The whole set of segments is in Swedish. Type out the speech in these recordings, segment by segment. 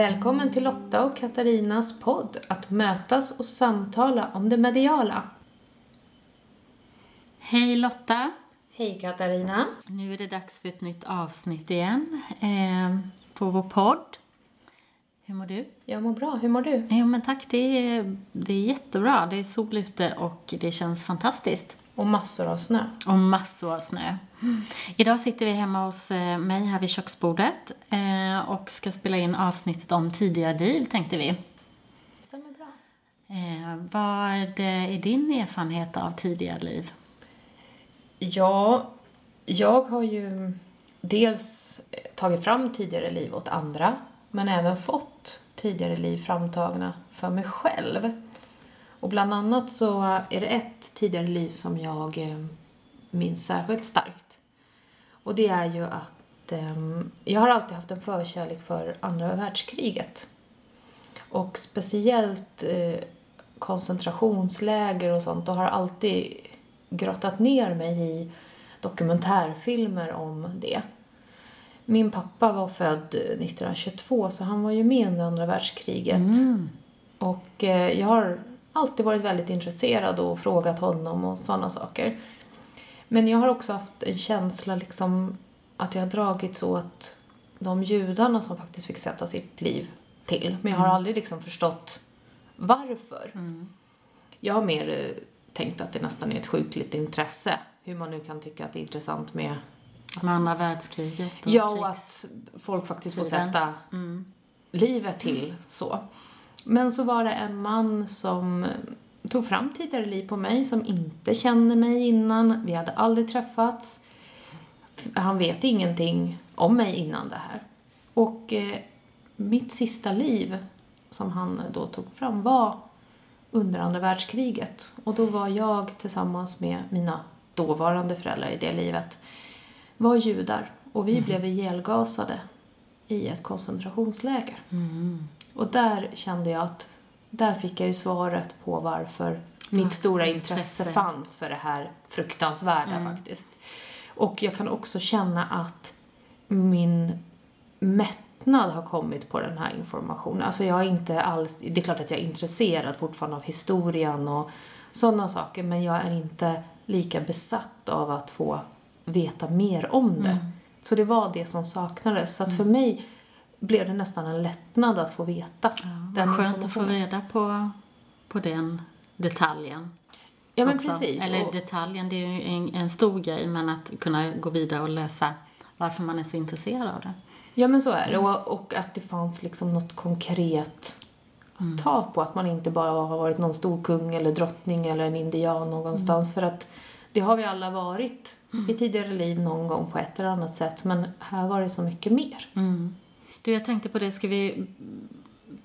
Välkommen till Lotta och Katarinas podd Att mötas och samtala om det mediala. Hej Lotta! Hej Katarina! Nu är det dags för ett nytt avsnitt igen eh, på vår podd. Hur mår du? Jag mår bra. Hur mår du? Jo men tack, det är, det är jättebra. Det är sol ute och det känns fantastiskt. Och massor av snö. Och massor av snö. Mm. Idag sitter vi hemma hos eh, mig här vid köksbordet eh, och ska spela in avsnittet om tidigare liv, tänkte vi. Stämmer bra. Eh, vad är din erfarenhet av tidigare liv? Ja, jag har ju dels tagit fram tidigare liv åt andra men även fått tidigare liv framtagna för mig själv. Och bland annat så är det ett tidigare liv som jag eh, minns särskilt starkt. Och det är ju att eh, jag har alltid haft en förkärlek för andra världskriget. Och speciellt eh, koncentrationsläger och sånt och har alltid grottat ner mig i dokumentärfilmer om det. Min pappa var född 1922 så han var ju med under andra världskriget. Mm. Och eh, jag har alltid varit väldigt intresserad och frågat honom och sådana saker. Men jag har också haft en känsla liksom att jag har dragits åt de judarna som faktiskt fick sätta sitt liv till. Men jag har aldrig liksom förstått varför. Mm. Jag har mer eh, tänkt att det nästan är ett sjukligt intresse. Hur man nu kan tycka att det är intressant med... Med andra världskriget och Ja, och krigs- att folk faktiskt får sätta Mm. livet till så. Men så var det en man som tog fram tidigare liv på mig som inte kände mig innan. Vi hade aldrig träffats. Han vet ingenting om mig innan det här. Och eh, mitt sista liv som han då tog fram var under andra världskriget. Och då var jag tillsammans med mina dåvarande föräldrar i det livet var judar. Och vi blev ihjälgasade i ett koncentrationsläger. Mm. Och där kände jag att där fick jag ju svaret på varför mitt stora intresse intresse. fanns för det här fruktansvärda faktiskt. Och jag kan också känna att min mättnad har kommit på den här informationen. Alltså jag är inte alls, det är klart att jag är intresserad fortfarande av historien och sådana saker men jag är inte lika besatt av att få veta mer om det. Så det var det som saknades. Så att för mig blev det nästan en lättnad att få veta Ja, den skönt att få reda på, på den detaljen. Ja men också. precis. Eller detaljen, det är ju en, en stor grej, men att kunna gå vidare och lösa varför man är så intresserad av det. Ja men så är det. Mm. Och, och att det fanns liksom något konkret att Mm. ta på. Att man inte bara har varit någon stor kung eller drottning eller en indian någonstans. Mm. För att det har vi alla varit i tidigare liv någon gång på ett eller annat sätt. Men här var det så mycket mer. Mm. Du, jag tänkte på det, ska vi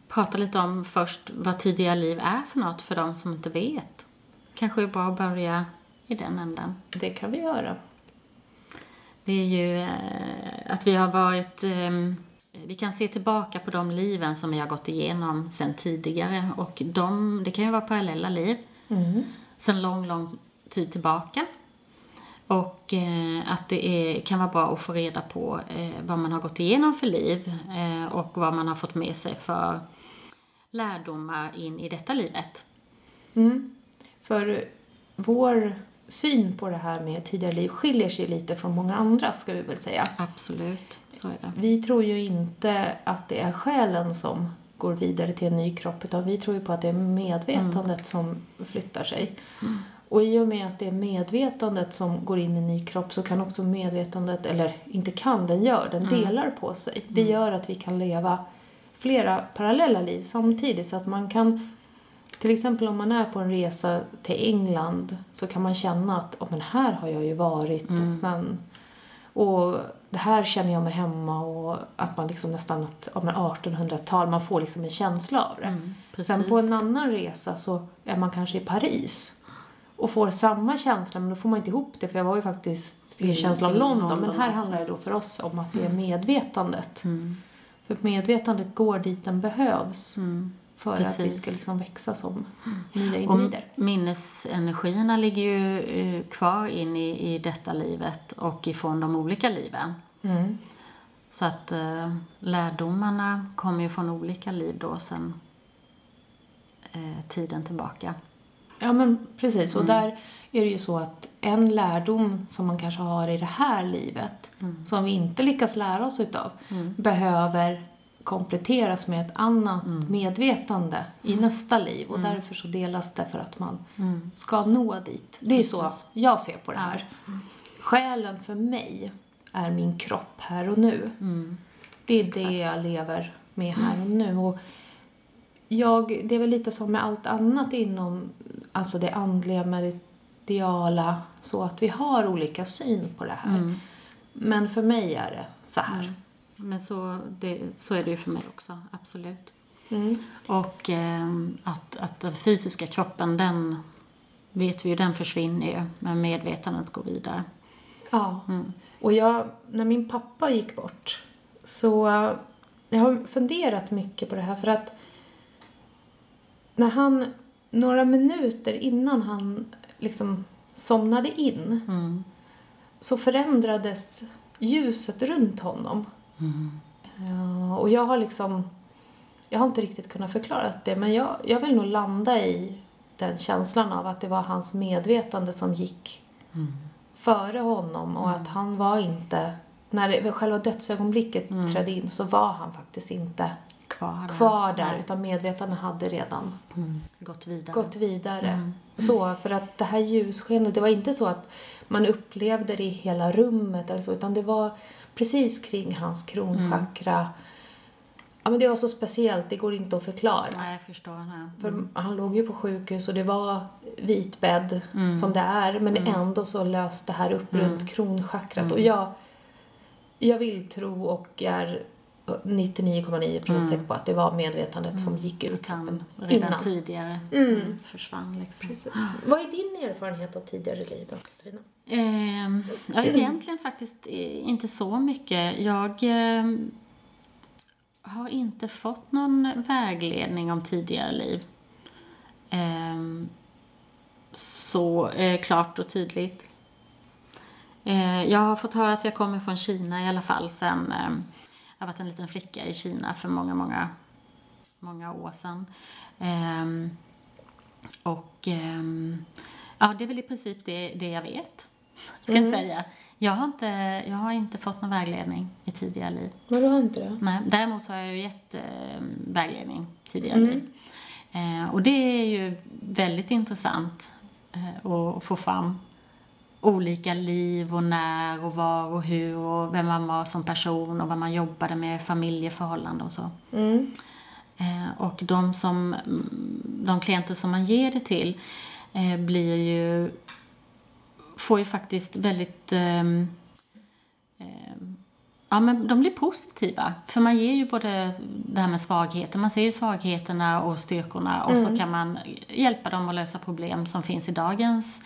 prata lite om först vad tidiga liv är för något för de som inte vet? Kanske är bra att börja i den änden. Det kan vi göra. Det är ju eh, att vi har varit... ehm, vi kan se tillbaka på de liven som vi har gått igenom sen tidigare. Och de, det kan ju vara parallella liv Mm. sen lång, lång tid tillbaka. Och eh, att det är, kan vara bra att få reda på eh, vad man har gått igenom för liv eh, och vad man har fått med sig för lärdomar in i detta livet. Mm. För vår syn på det här med tidigare liv skiljer sig lite från många andra ska vi väl säga. Absolut, så är det. Vi tror ju inte att det är själen som går vidare till en ny kropp utan vi tror ju på att det är medvetandet som flyttar sig. Och i och med att det är medvetandet som går in i ny kropp så kan också medvetandet, eller inte kan, den gör, den delar på sig. Det gör att vi kan leva flera parallella liv samtidigt så att man kan till exempel om man är på en resa till England så kan man känna att oh, men här har jag ju varit. Och, sen, och det här känner jag mig hemma och att man liksom nästan att, men 1800-tal, man får liksom en känsla av det. Mm, Sen på en annan resa så är man kanske i Paris och får samma känsla men då får man inte ihop det för jag var ju faktiskt fick en känsla av London men London. här handlar det då för oss om att det är medvetandet. Mm. För medvetandet går dit den behövs Mm. för att vi Precis. ska liksom växa som nya Och individer. minnesenergierna ligger ju eh, kvar in i, i detta livet och ifrån de olika liven. Mm. Så att eh, lärdomarna kommer ju från olika liv då sen eh, tiden tillbaka. Ja, men precis. Och där är det ju så att en lärdom som man kanske har i det här livet, som vi inte lyckas lära oss utav, behöver kompletteras med ett annat medvetande i nästa liv. Och därför så delas det för att man ska nå dit. Det är så jag ser på det här. Själen för mig är min kropp här och nu. Det är det jag lever med här och nu. Och jag, det är väl lite som med allt annat inom alltså det andliga, mediala, så att vi har olika syn på det här. Men för mig är det så här. Men så, det, så är det ju för mig också, absolut. Mm. Och eh, att, att den fysiska kroppen, den vet vi ju, den försvinner ju. Men medvetandet går vidare. Ja. Och jag, när min pappa gick bort så jag har funderat mycket på det här för att när han, några minuter innan han liksom somnade in så förändrades ljuset runt honom. Ja, och jag har liksom, jag har inte riktigt kunnat förklara det men jag, jag vill nog landa i den känslan av att det var hans medvetande som gick före honom och att han var inte, när själva dödsögonblicket trädde in så var han faktiskt inte Kvar där. kvar där Nej. utan medvetandet hade redan Mm. Gått vidare. gått vidare. Så, för att det här ljusskenet, det var inte så att man upplevde det i hela rummet eller så utan det var precis kring hans kronchakra. Ja men det var så speciellt, det går inte att förklara. Nej, jag förstår. Nej. För han låg ju på sjukhus och det var vit bädd som det är men ändå så löste det här upp runt kronchakrat och jag, jag vill tro och är 99,9% säker på att det var medvetandet som gick han kroppen redan innan. tidigare mm. försvann liksom. Precis. Vad är din erfarenhet av tidigare liv då, Katarina? Ehm, ja, egentligen faktiskt eh, inte så mycket. Jag ehm, har inte fått någon vägledning om tidigare liv. Ehm, så eh, klart och tydligt. Eh, jag har fått höra att jag kommer från Kina i alla fall sen ehm, har varit en liten flicka i Kina för många, många, många år sedan. Ehm, och ehm, ja, det är väl i princip det, det jag vet, ska jag säga. Jag har, inte, jag har inte fått någon vägledning i tidigare liv. Men du har inte det? Nej, däremot så har jag ju gett eh, vägledning tidigare liv. Eh, och det är ju väldigt intressant eh, att få fram olika liv och när och var och hur och vem man var som person och vad man jobbade med, familjeförhållanden och så. Mm. Eh, och de, som, mm, de klienter som man ger det till eh, blir ju, får ju faktiskt väldigt ehm, ehm, Ja, men de blir positiva. För man ger ju både det här med svagheten, man ser ju svagheterna och styrkorna och så kan man hjälpa dem att lösa problem som finns i dagens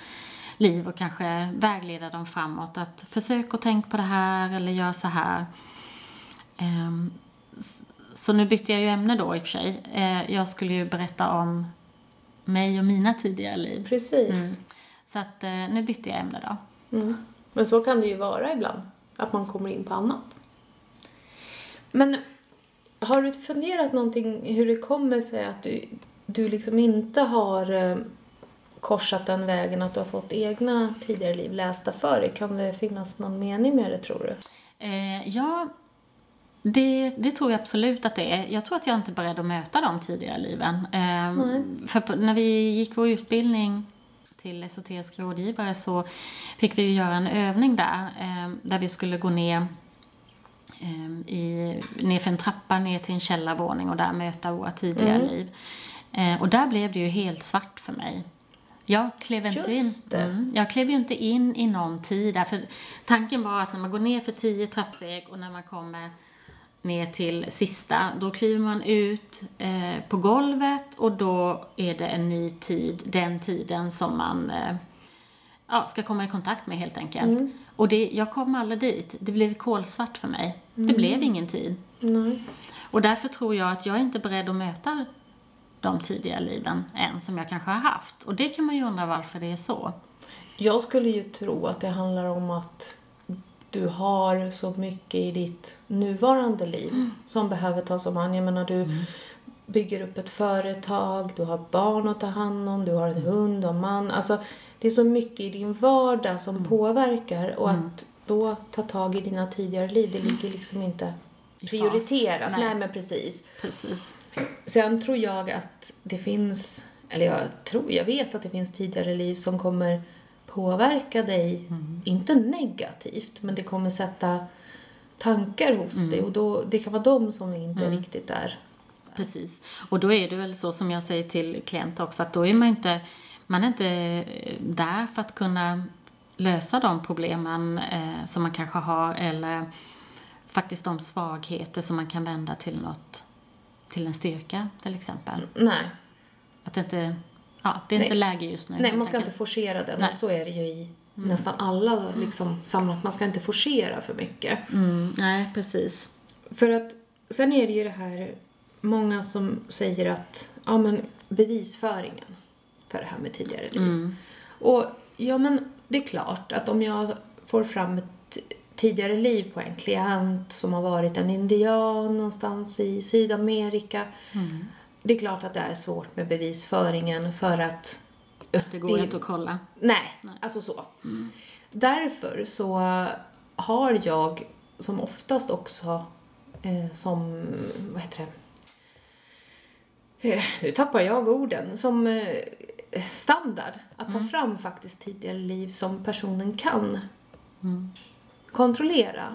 liv och kanske vägleda dem framåt. Att försök att tänka på det här eller gör så här. Ehm, så nu bytte jag ju ämne då i och för sig. Eh, jag skulle ju berätta om mig och mina tidigare liv. Precis. Så att eh, nu bytte jag ämne då. Mm. Men så kan det ju vara ibland, att man kommer in på annat. Men har du funderat någonting hur det kommer sig att du, du liksom inte har eh, korsat den vägen att du har fått egna tidigare liv lästa för dig? Kan det finnas någon mening med det tror du? Eh, ja, det, det tror jag absolut att det är. Jag tror att jag inte är beredd att möta de tidigare liven. Eh, för när vi gick vår utbildning till esoterisk rådgivare så fick vi göra en övning där, eh, där vi skulle gå ner eh, i, ner för en trappa ner till en källarvåning och där möta våra tidigare liv. Eh, och där blev det ju helt svart för mig. Jag klev inte Just in. Mm, jag klev ju inte in i någon tid där. För tanken var att när man går ner för tio trappsteg och när man kommer ner till sista, då kliver man ut eh, på golvet och då är det en ny tid, den tiden som man eh, ja, ska komma i kontakt med helt enkelt. Och det, jag kom aldrig dit. Det blev kolsvart för mig. Det blev ingen tid. Nej. Och därför tror jag att jag är inte beredd att möta de tidigare liven än som jag kanske har haft. Och det kan man ju undra varför det är så. Jag skulle ju tro att det handlar om att du har så mycket i ditt nuvarande liv som behöver tas om hand. Jag menar, du bygger upp ett företag, du har barn att ta hand om, du har en hund och man. Alltså, det är så mycket i din vardag som påverkar och att då ta tag i dina tidigare liv, det ligger liksom inte. Prioriterat. Nej. Nej, men precis. Precis. Sen tror jag att det finns, eller jag tror, jag vet att det finns tidigare liv som kommer påverka dig, inte negativt, men det kommer sätta tankar hos dig och då, det kan vara de som inte riktigt är. Precis. Och då är det väl så som jag säger till klienter också att då är man inte, man är inte eh, där för att kunna lösa de problemen eh, som man kanske har eller faktiskt de svagheter som man kan vända till något, till en styrka till exempel. Nej, Att det inte, ja, det är inte Nej. läge just nu. nej man ska inte forcera den Nej. och så är det ju i nästan alla liksom, sammanhang. Man ska inte forcera för mycket. Mm, nej, precis. För att sen är det ju det här, många som säger att, ja men bevisföringen för det här med tidigare liv. Mm. Och ja men det är klart att om jag får fram ett tidigare liv på en klient som har varit en indian någonstans i Sydamerika. Mm. Det är klart att det är svårt med bevisföringen för att Det går inte att kolla. Nej, alltså så. Därför så har jag som oftast också eh, som, vad heter det? Eh, nu tappar jag orden. Som eh, standard att ta fram faktiskt tidigare liv som personen kan kontrollera.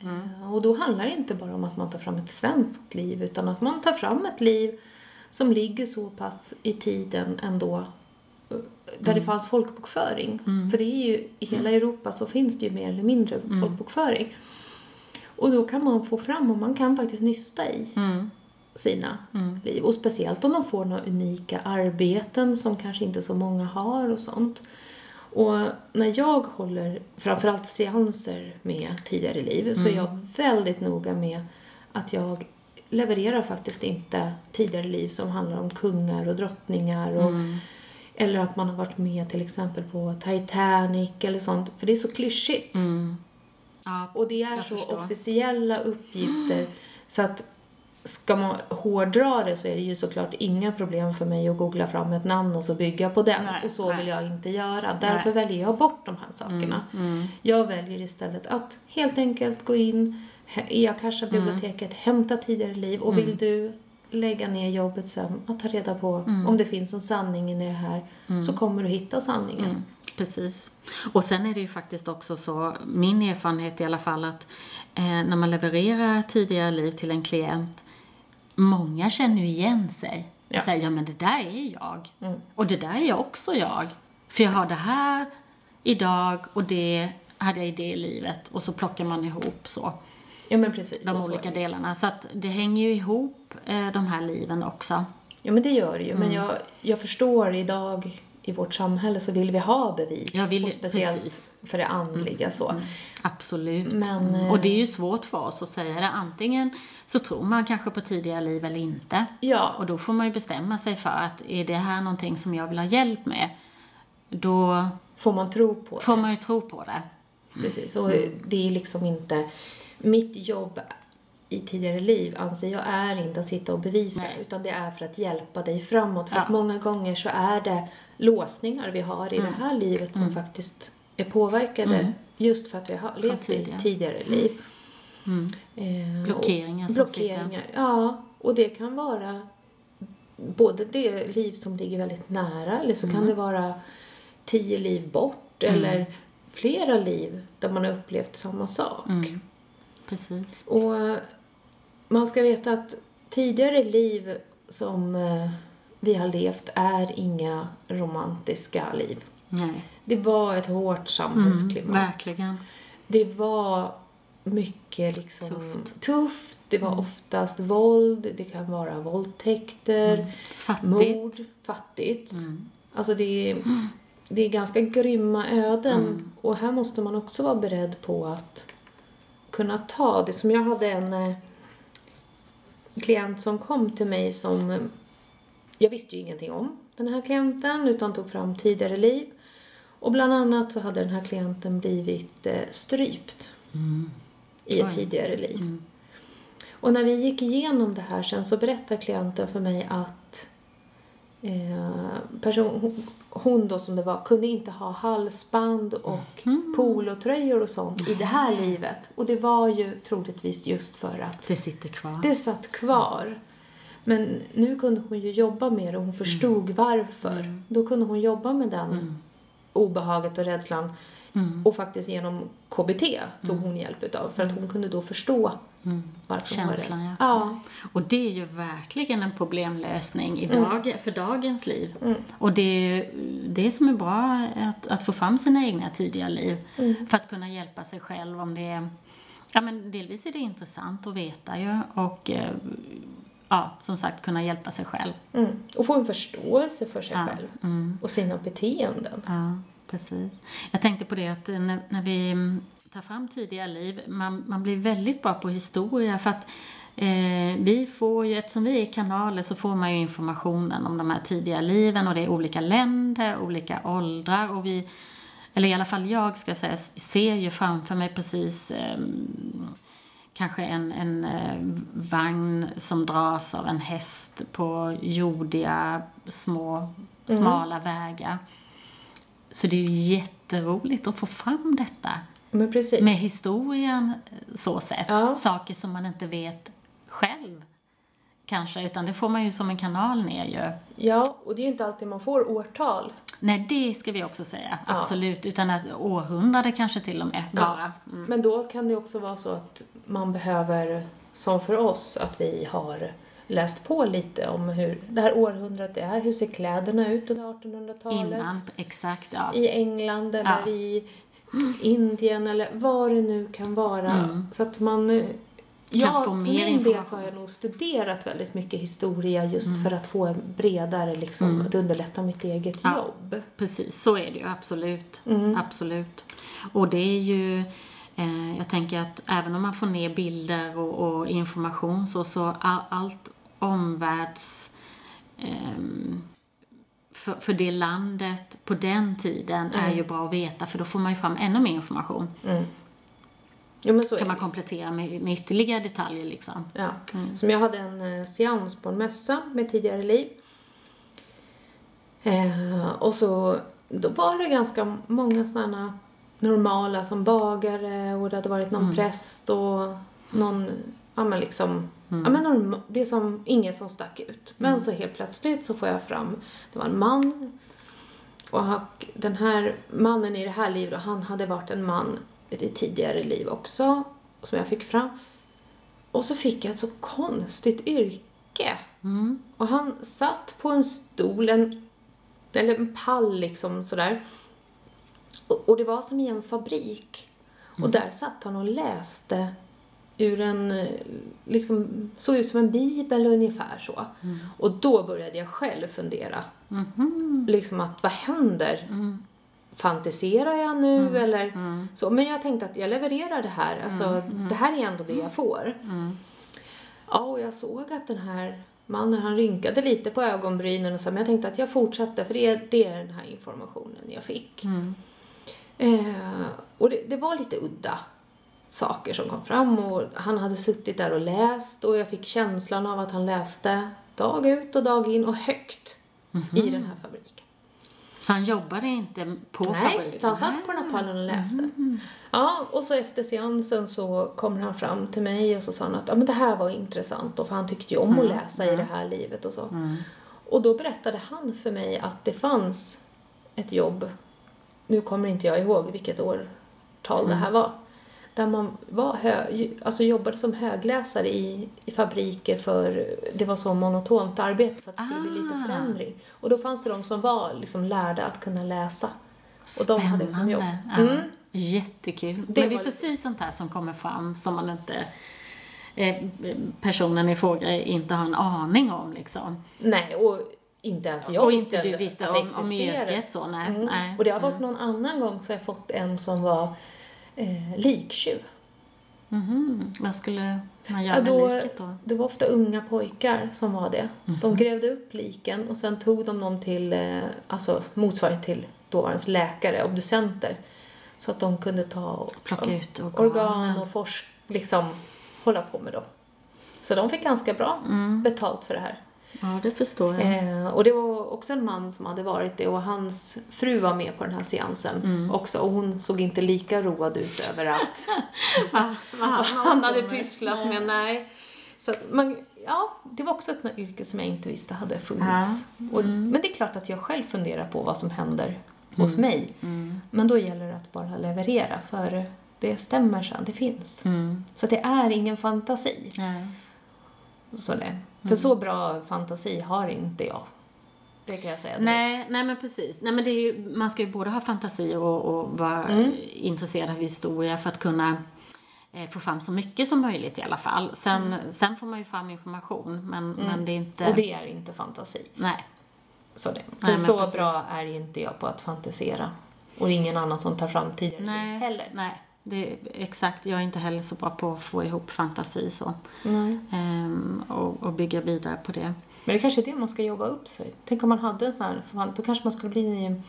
Eh, och då handlar det inte bara om att man tar fram ett svenskt liv utan att man tar fram ett liv som ligger så pass i tiden ändå eh, där det fanns folkbokföring. För det är ju, i hela Europa så finns det ju mer eller mindre folkbokföring. Och då kan man få fram, och man kan faktiskt nysta i Mm. sina liv. Och speciellt om de får några unika arbeten som kanske inte så många har och sånt. Och när jag håller framförallt seanser med tidigare liv så är jag väldigt noga med att jag levererar faktiskt inte tidigare liv som handlar om kungar och drottningar och eller att man har varit med till exempel på Titanic eller sånt. För det är så klyschigt. Ja, Och det är så förstår. officiella uppgifter så att ska man hårdra det så är det ju såklart inga problem för mig att googla fram ett namn och så bygga på den. Nej, och så nej. vill jag inte göra. Därför väljer jag bort de här sakerna. Mm, Jag väljer istället att helt enkelt gå in i Akasha-biblioteket, Mm. hämta tidigare liv och vill du lägga ner jobbet sen att ta reda på Mm. om det finns en sanning i det här så kommer du hitta sanningen. Mm, precis. Och sen är det ju faktiskt också så, min erfarenhet i alla fall, att eh, när man levererar tidigare liv till en klient, många känner ju igen sig. Ja. Och säger, ja men det där är jag. Mm. Och det där är jag också jag. För jag har det här idag och det hade jag i det livet. Och så plockar man ihop så, Ja men precis. de så olika det. delarna. Så att det hänger ju ihop, eh, de här liven också. Ja, men det gör det ju. Mm. Men jag, jag förstår idag i vårt samhälle så vill vi ha bevis. Jag vill- och speciellt precis. Mm. för det andliga så. Absolut. Men, eh, Och det är ju svårt för oss att säga det. Antingen så tror man kanske på tidigare liv eller inte. Ja, Och då får man ju bestämma sig för att är det här någonting som jag vill ha hjälp med? Då får man tro på får det. man ju tro på det. Precis. Och det är liksom inte... Mitt jobb i tidigare liv anser jag är inte att sitta och bevisa Nej. utan det är för att hjälpa dig framåt. För Ja. att många gånger så är det låsningar vi har i Mm. det här livet som faktiskt är påverkade just för att vi har levt i tidigare. liv. Eh, och- Blockeringar som Blockeringar, ja. Och det kan vara både det liv som ligger väldigt nära eller så Mm. kan det vara tio liv bort eller flera liv där man har upplevt samma sak. Mm. Precis. Och eh, man ska veta att tidigare liv som eh, vi har levt är inga romantiska liv. Nej. Det var ett hårt samhällsklimat. Verkligen. Det var mycket liksom Tufft. tufft. Det var oftast våld. Det kan vara våldtäkter, Fattigt. mord, fattigt. Alltså det är, det är ganska grymma öden. Och här måste man också vara beredd på att kunna ta det. Som jag hade en eh, klient som kom till mig som... eh, Jag visste ju ingenting om den här klienten utan tog fram tidigare liv. Och bland annat så hade den här klienten blivit eh, strypt i ett Oj. tidigare liv. Och när vi gick igenom det här sen så berättade klienten för mig att eh, person, hon- då som det var kunde inte ha halsband och polotröjor och sånt i det här livet. Och det var ju troligtvis just för att Det sitter kvar. det satt kvar. Men nu kunde hon ju jobba med det och hon förstod varför. Då kunde hon jobba med den obehaget och rädslan. Och faktiskt genom KBT tog hon hjälp utav för att hon kunde då förstå var Känslan, ja. Ja. Och det är ju verkligen en problemlösning i dag, för dagens liv. Och det är det som är bra, att, att få fram sina egna tidiga liv. För att kunna hjälpa sig själv om det är... Ja, men delvis är det intressant att veta ju. Och eh, ja, som sagt, kunna hjälpa sig själv. Mm. Och få en förståelse för sig Ja. själv Mm. och sina beteenden. Ja, precis. Jag tänkte på det att när, när vi mm, tar fram tidiga liv, man, man blir väldigt bra på historia för att eh, vi får ju, eftersom vi är kanaler så får man ju informationen om de här tidiga liven och det är olika länder, olika åldrar och vi, eller i alla fall jag ska säga, ser ju framför mig precis eh, kanske en, en eh, vagn som dras av en häst på jordiga, små, smala vägar. Så det är ju jätteroligt att få fram detta. Med historien eh, så sett. Ja. Saker som man inte vet själv. Kanske, utan det får man ju som en kanal ner ju. Ja, och det är ju inte alltid man får årtal. Nej, det ska vi också säga. Absolut. Utan att århundrade kanske till och med bara. Men då kan det också vara så att man behöver, som för oss, att vi har läst på lite om hur det här århundradet är. Hur ser kläderna ut under 1800-talet? Innan, exakt. Ja. I England eller Ja. i Indien eller vad det nu kan vara. Så att man... eh, Ja, för min del så har jag nog studerat väldigt mycket historia just för att få en bredare, liksom, att underlätta mitt eget Ja. jobb. Precis, så är det ju absolut. Mm. Absolut. Och det är ju, eh, jag tänker att även om man får ner bilder och, och information så, så all, allt omvärlds ehm, för, för det landet på den tiden är Mm. ju bra att veta för då får man ju fram ännu mer information. Jo, så är Kan man komplettera med, med ytterligare detaljer liksom. Ja. Som jag hade en eh, seans på en mässa med tidigare liv. Eh, och så, då var det ganska många sådana normala som bagare och det hade varit någon präst och någon, ja men liksom, ja men norm, det är som, ingen som stack ut. Men så helt plötsligt så får jag fram, det var en man och han, den här mannen i det här livet, han hade varit en man i ett tidigare liv också, som jag fick fram. Och så fick jag ett så konstigt yrke. Mm. Och han satt på en stol, en, eller en pall liksom sådär. Och, och det var som i en fabrik. Och där satt han och läste ur en, liksom, såg ut som en bibel ungefär så. Och då började jag själv fundera. Liksom att, vad händer? Fantiserar jag nu eller så? Men jag tänkte att jag levererar det här. Alltså, det här är ändå det jag får. Ja, och jag såg att den här mannen, han rynkade lite på ögonbrynen och så, men jag tänkte att jag fortsatte för det, är- det är den här informationen jag fick. Eh, och det, det var lite udda saker som kom fram och han hade suttit där och läst och jag fick känslan av att han läste dag ut och dag in och högt i den här fabriken. Så han jobbade inte på Nej, fabriken? utan han satt på den här pallen och läste. Ja, och så efter seansen så kommer han fram till mig och så sa han att ja, men det här var intressant och för han tyckte ju om att läsa i det här livet och så. Och då berättade han för mig att det fanns ett jobb, nu kommer inte jag ihåg vilket årtal det här var, där man var hö, alltså jobbade som högläsare i, i fabriker för det var så monotont arbete så att det skulle bli lite Ah. förändring. Och då fanns det de som var liksom lärda att kunna läsa. Och de hade som jobb. Spännande. Ja. Jättekul. Det Men det är precis sånt här som kommer fram som man inte eh, personen i fråga inte har en aning om liksom. Nej, och inte ens jag och inte du visste att det om, om existerade. yrket så, nej. Mm. nej. Och det har varit någon annan gång så har jag fått en som var eh, liktjuv. Mhm. Vad skulle man göra Ja, då, med liket då? det var ofta unga pojkar som var det. Mhm. De grävde upp liken och sen tog de dem till, eh, alltså motsvarighet till dåvarande läkare, obducenter. Så att de kunde ta och, Plocka ut organen. organ och forsk, liksom hålla på med dem. Så de fick ganska bra Mm. betalt för det här. Ja, det förstår jag. Eh, och det var också en man som hade varit det och hans fru var med på den här seansen Mm. också och hon såg inte lika road ut över att vad han, hade pysslat med. Nej. Så man, ja, det var också ett yrke som jag inte visste hade funnits. Och, men det är klart att jag själv funderar på vad som händer hos mig. Mm. Men då gäller det att bara leverera för det stämmer sen, det finns. Mm. Så det är ingen fantasi. Nej. Så det. Mm. För så bra fantasi har inte jag. Det kan jag säga direkt. Nej, nej men precis. Nej, men det är ju, man ska ju både ha fantasi och, och vara Mm. intresserad av historia för att kunna eh, få fram så mycket som möjligt i alla fall. Sen, sen får man ju fram information, men, men det är inte... Mm. Och det är inte fantasi. Nej. Så, det. För Nej, så precis. bra är inte jag på att fantisera. Och det är ingen annan som tar fram Nej. heller. Nej. Det är, exakt, jag är inte heller så bra på att få ihop fantasi så. Nej. Ehm, och, och bygga vidare på det. Men det kanske är det man ska jobba upp sig. Tänk om man hade en sån här, då kanske man skulle bli en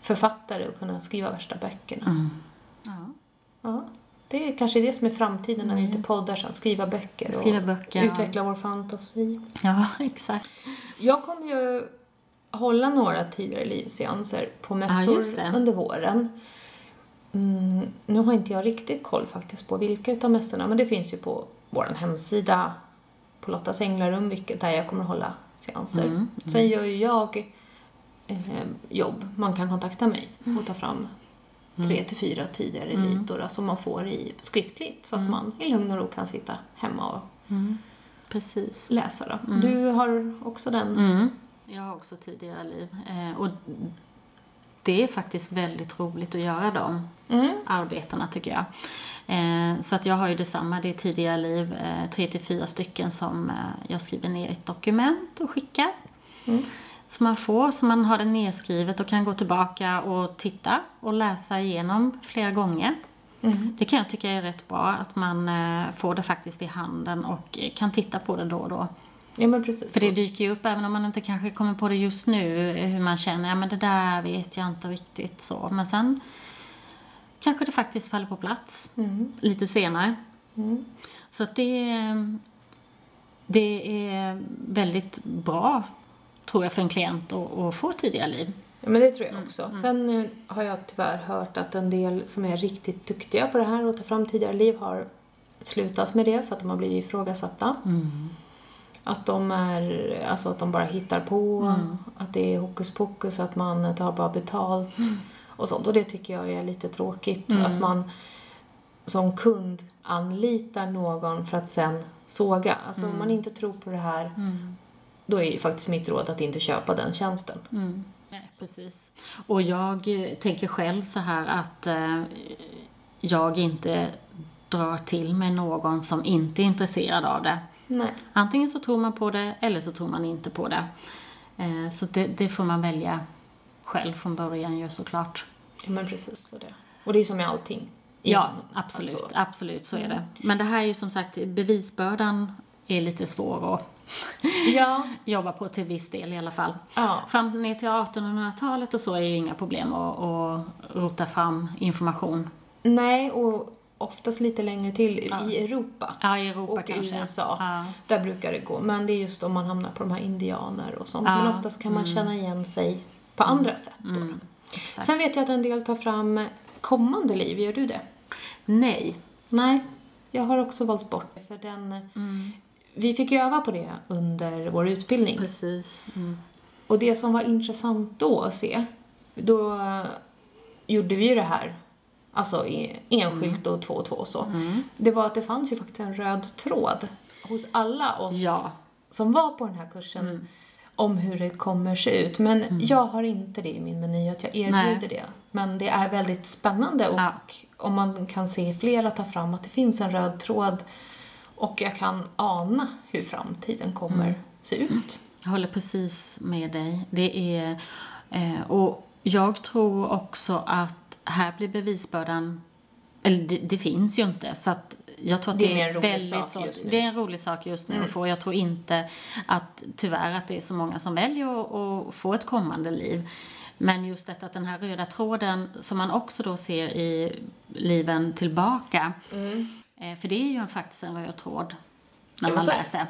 författare och kunna skriva värsta böckerna. Mm. Ja. Ja. Det är kanske det som är framtiden när vi inte poddar sen. Skriva böcker och Skriva böcker, ja. utveckla vår fantasi. ja, exakt. Jag kommer ju hålla några tidigare livsseanser på mässor det. under våren. Mm, nu har inte jag riktigt koll faktiskt på vilka utav mässorna, men det finns ju på vår hemsida på Lottas Änglarum, vilket där jag kommer hålla seanser. Mm, Sen gör ju jag eh, jobb. Man kan kontakta mig Mm. och ta fram tre till fyra tidigare då, då, som man får i skriftligt så att man i lugn och ro kan sitta hemma och Precis. läsa. Då. Du har också den? Mm. Jag har också tidigare liv. Eh, och det är faktiskt väldigt roligt att göra de Mm. arbetena tycker jag. Eh, så att jag har ju detsamma, det är tidigare liv, eh, tre till fyra stycken som eh, jag skriver ner i ett dokument och skickar. Så man får, så man har det nedskrivet och kan gå tillbaka och titta och läsa igenom flera gånger. Det kan jag tycka är rätt bra, att man eh, får det faktiskt i handen och eh, kan titta på det då och då. Ja, men precis. För det dyker ju upp, även om man inte kanske kommer på det just nu, hur man känner, ja men det där vet jag inte riktigt så. Men sen kanske det faktiskt faller på plats lite senare. Så att det, det är väldigt bra, tror jag, för en klient att, att få tidiga liv. Ja, men det tror jag också. Sen eh, har jag tyvärr hört att en del som är riktigt duktiga på det här och ta fram tidigare liv har slutat med det för att de har blivit ifrågasatta. Att de är, alltså att de bara hittar på, att det är hokus pokus, att man tar bara betalt och sånt. Och det tycker jag är lite tråkigt. Att man som kund anlitar någon för att sen såga. Alltså om man inte tror på det här, då är ju faktiskt mitt råd att inte köpa den tjänsten. Nej, precis. Och jag eh, tänker själv så här att eh, jag inte drar till med någon som inte är intresserad av det. Nej. Antingen så tror man på det eller så tror man inte på det. Eh, så det, det får man välja själv från början ju såklart. Ja, men precis. Så det. Och det är som med allting. Ja, Innan, absolut. alltså. Absolut, så är det. Men det här är ju som sagt, bevisbördan är lite svår att Ja. jobba på till viss del i alla fall. Ja. Fram ner till 1800-talet och så är ju inga problem att, att rota fram information. Nej, och oftast lite längre till i Europa. Ja, i Europa och kanske. i USA. Ja. Där brukar det gå. Men det är just om man hamnar på de här indianer och sånt. Ja. Mm. Men oftast kan man känna igen sig på andra sätt. Då. Exakt. Sen vet jag att en del tar fram kommande liv. Gör du det? Nej. Nej, jag har också valt bort. För den, Mm. Vi fick ju öva på det under vår utbildning. Precis. Mm. Och det som var intressant då att se, då gjorde vi ju det här, alltså enskilt och två och två så. Det var att det fanns ju faktiskt en röd tråd hos alla oss Ja. som var på den här kursen om hur det kommer se ut. Men jag har inte det i min meny, att jag erbjuder Nej. det. Men det är väldigt spännande och Ja. om man kan se flera ta fram att det finns en röd tråd och jag kan ana hur framtiden kommer se ut. Jag håller precis med dig. Det är, eh, och jag tror också att här blir bevisbördan, eller det, det finns ju inte, så att jag tror att Det det, är är rolig väldigt sak just nu. Det är en rolig sak just nu att få. Jag tror inte att, tyvärr, att det är så många som väljer att, att få ett kommande liv. Men just detta att den här röda tråden som man också då ser i liven tillbaka. Eh, för det är ju faktiskt en röd tråd när man läser.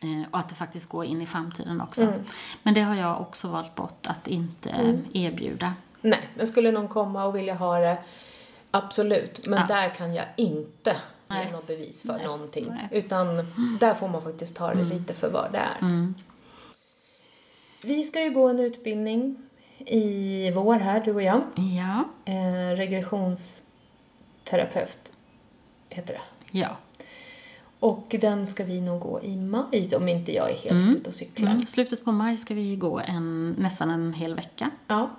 Eh, och att det faktiskt går in i framtiden också. Mm. Men det har jag också valt bort att inte Mm. erbjuda. Nej, men skulle någon komma och vilja ha det, absolut. Men Ja. där kan jag inte ge Nej. något bevis för någonting. Nej. Utan där får man faktiskt ta det lite för vad det är. Mm. Vi ska ju gå en utbildning i vår här, du och jag. Ja, Eh, regressionsterapeut heter det. ja. Och den ska vi nog gå i maj om inte jag är helt ute och cyklar. Mm. Slutet på maj ska vi gå en, nästan en hel vecka. Ja.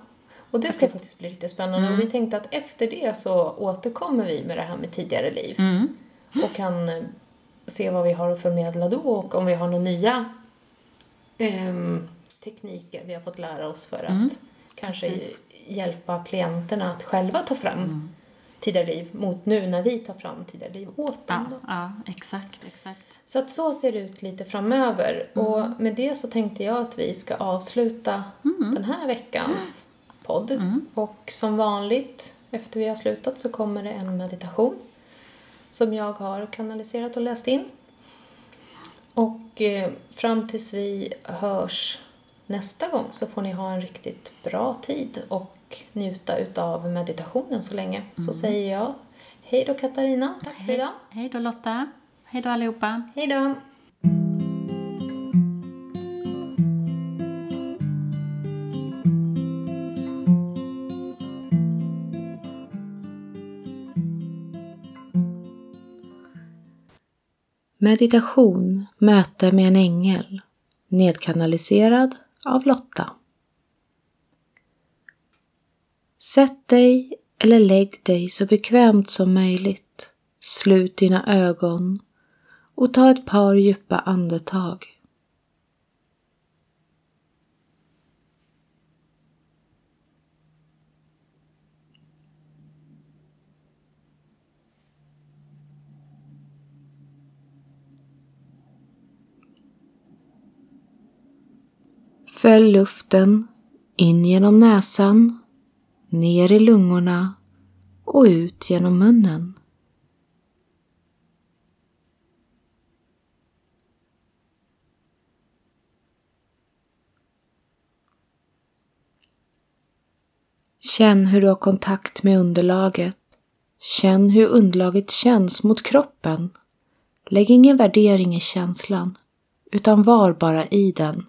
Och det ska faktiskt bli riktigt spännande. Och vi tänkte att efter det så återkommer vi med det här med tidigare liv. Mm. Och kan eh, se vad vi har att förmedla då och om vi har några nya ehm, tekniker vi har fått lära oss för att kanske Mm. Precis. hjälpa klienterna att själva ta fram tidigare liv mot nu när vi tar fram tidigare liv åt dem. Ja, ja, exakt, exakt. Så att så ser det ut lite framöver. Och med det så tänkte jag att vi ska avsluta den här veckans podd. Och som vanligt, efter vi har slutat, så kommer det en meditation som jag har kanaliserat och läst in. Och eh, fram tills vi hörs nästa gång så får ni ha en riktigt bra tid och njuta utav meditationen så länge. Så säger jag hej då Katarina, tack för idag. Hej då Lotta. Hej då allihopa. Hej då! Meditation, möte med en ängel. Nedkanaliserad av Lotta. Sätt dig eller lägg dig så bekvämt som möjligt. Slut dina ögon och ta ett par djupa andetag. Följ luften in genom näsan, ner i lungorna och ut genom munnen. Känn hur du har kontakt med underlaget. Känn hur underlaget känns mot kroppen. Lägg ingen värdering i känslan, utan var bara i den.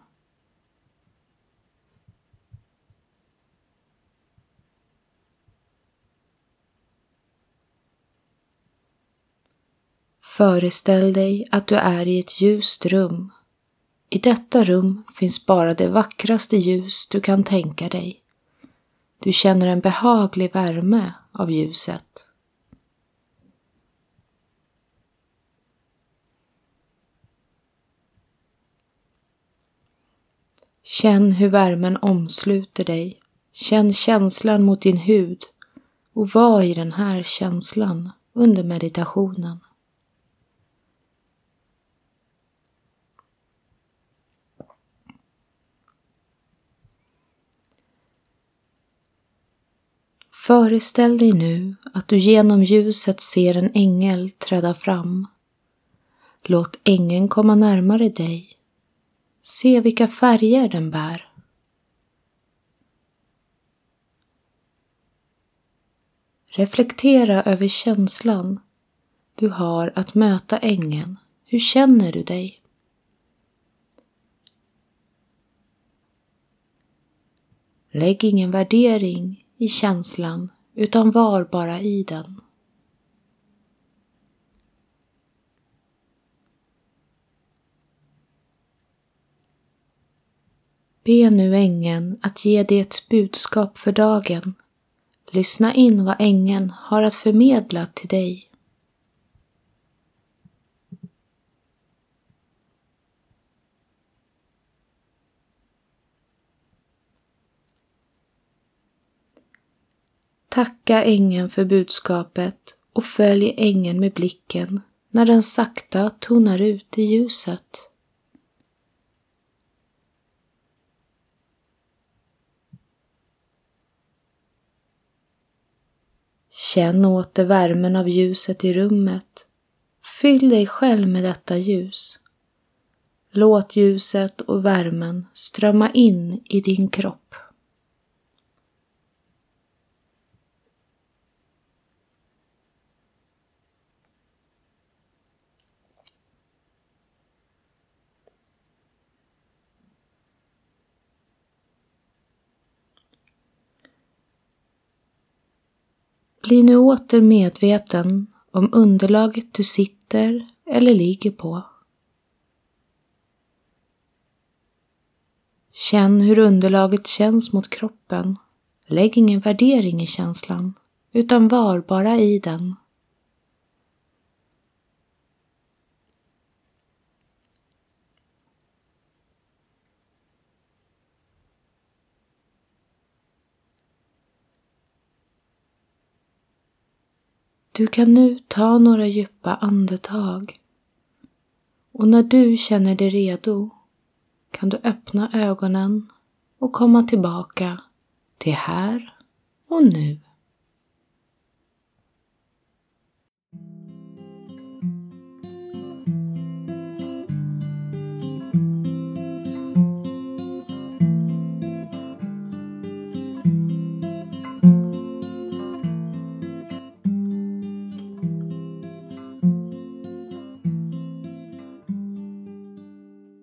Föreställ dig att du är i ett ljust rum. I detta rum finns bara det vackraste ljus du kan tänka dig. Du känner en behaglig värme av ljuset. Känn hur värmen omsluter dig. Känn känslan mot din hud och var i den här känslan under meditationen. Föreställ dig nu att du genom ljuset ser en ängel träda fram. Låt ängeln komma närmare dig. Se vilka färger den bär. Reflektera över känslan du har att möta ängeln. Hur känner du dig? Lägg ingen värdering i känslan utan var bara i den. Be nu ängeln att ge dig ett budskap för dagen. Lyssna in vad ängeln har att förmedla till dig. Tacka ängeln för budskapet och följ ängeln med blicken när den sakta tonar ut i ljuset. Känn åter värmen av ljuset i rummet. Fyll dig själv med detta ljus. Låt ljuset och värmen strömma in i din kropp. Bli nu åter medveten om underlaget du sitter eller ligger på. Känn hur underlaget känns mot kroppen. Lägg ingen värdering i känslan, utan var bara i den. Du kan nu ta några djupa andetag och när du känner dig redo kan du öppna ögonen och komma tillbaka till här och nu.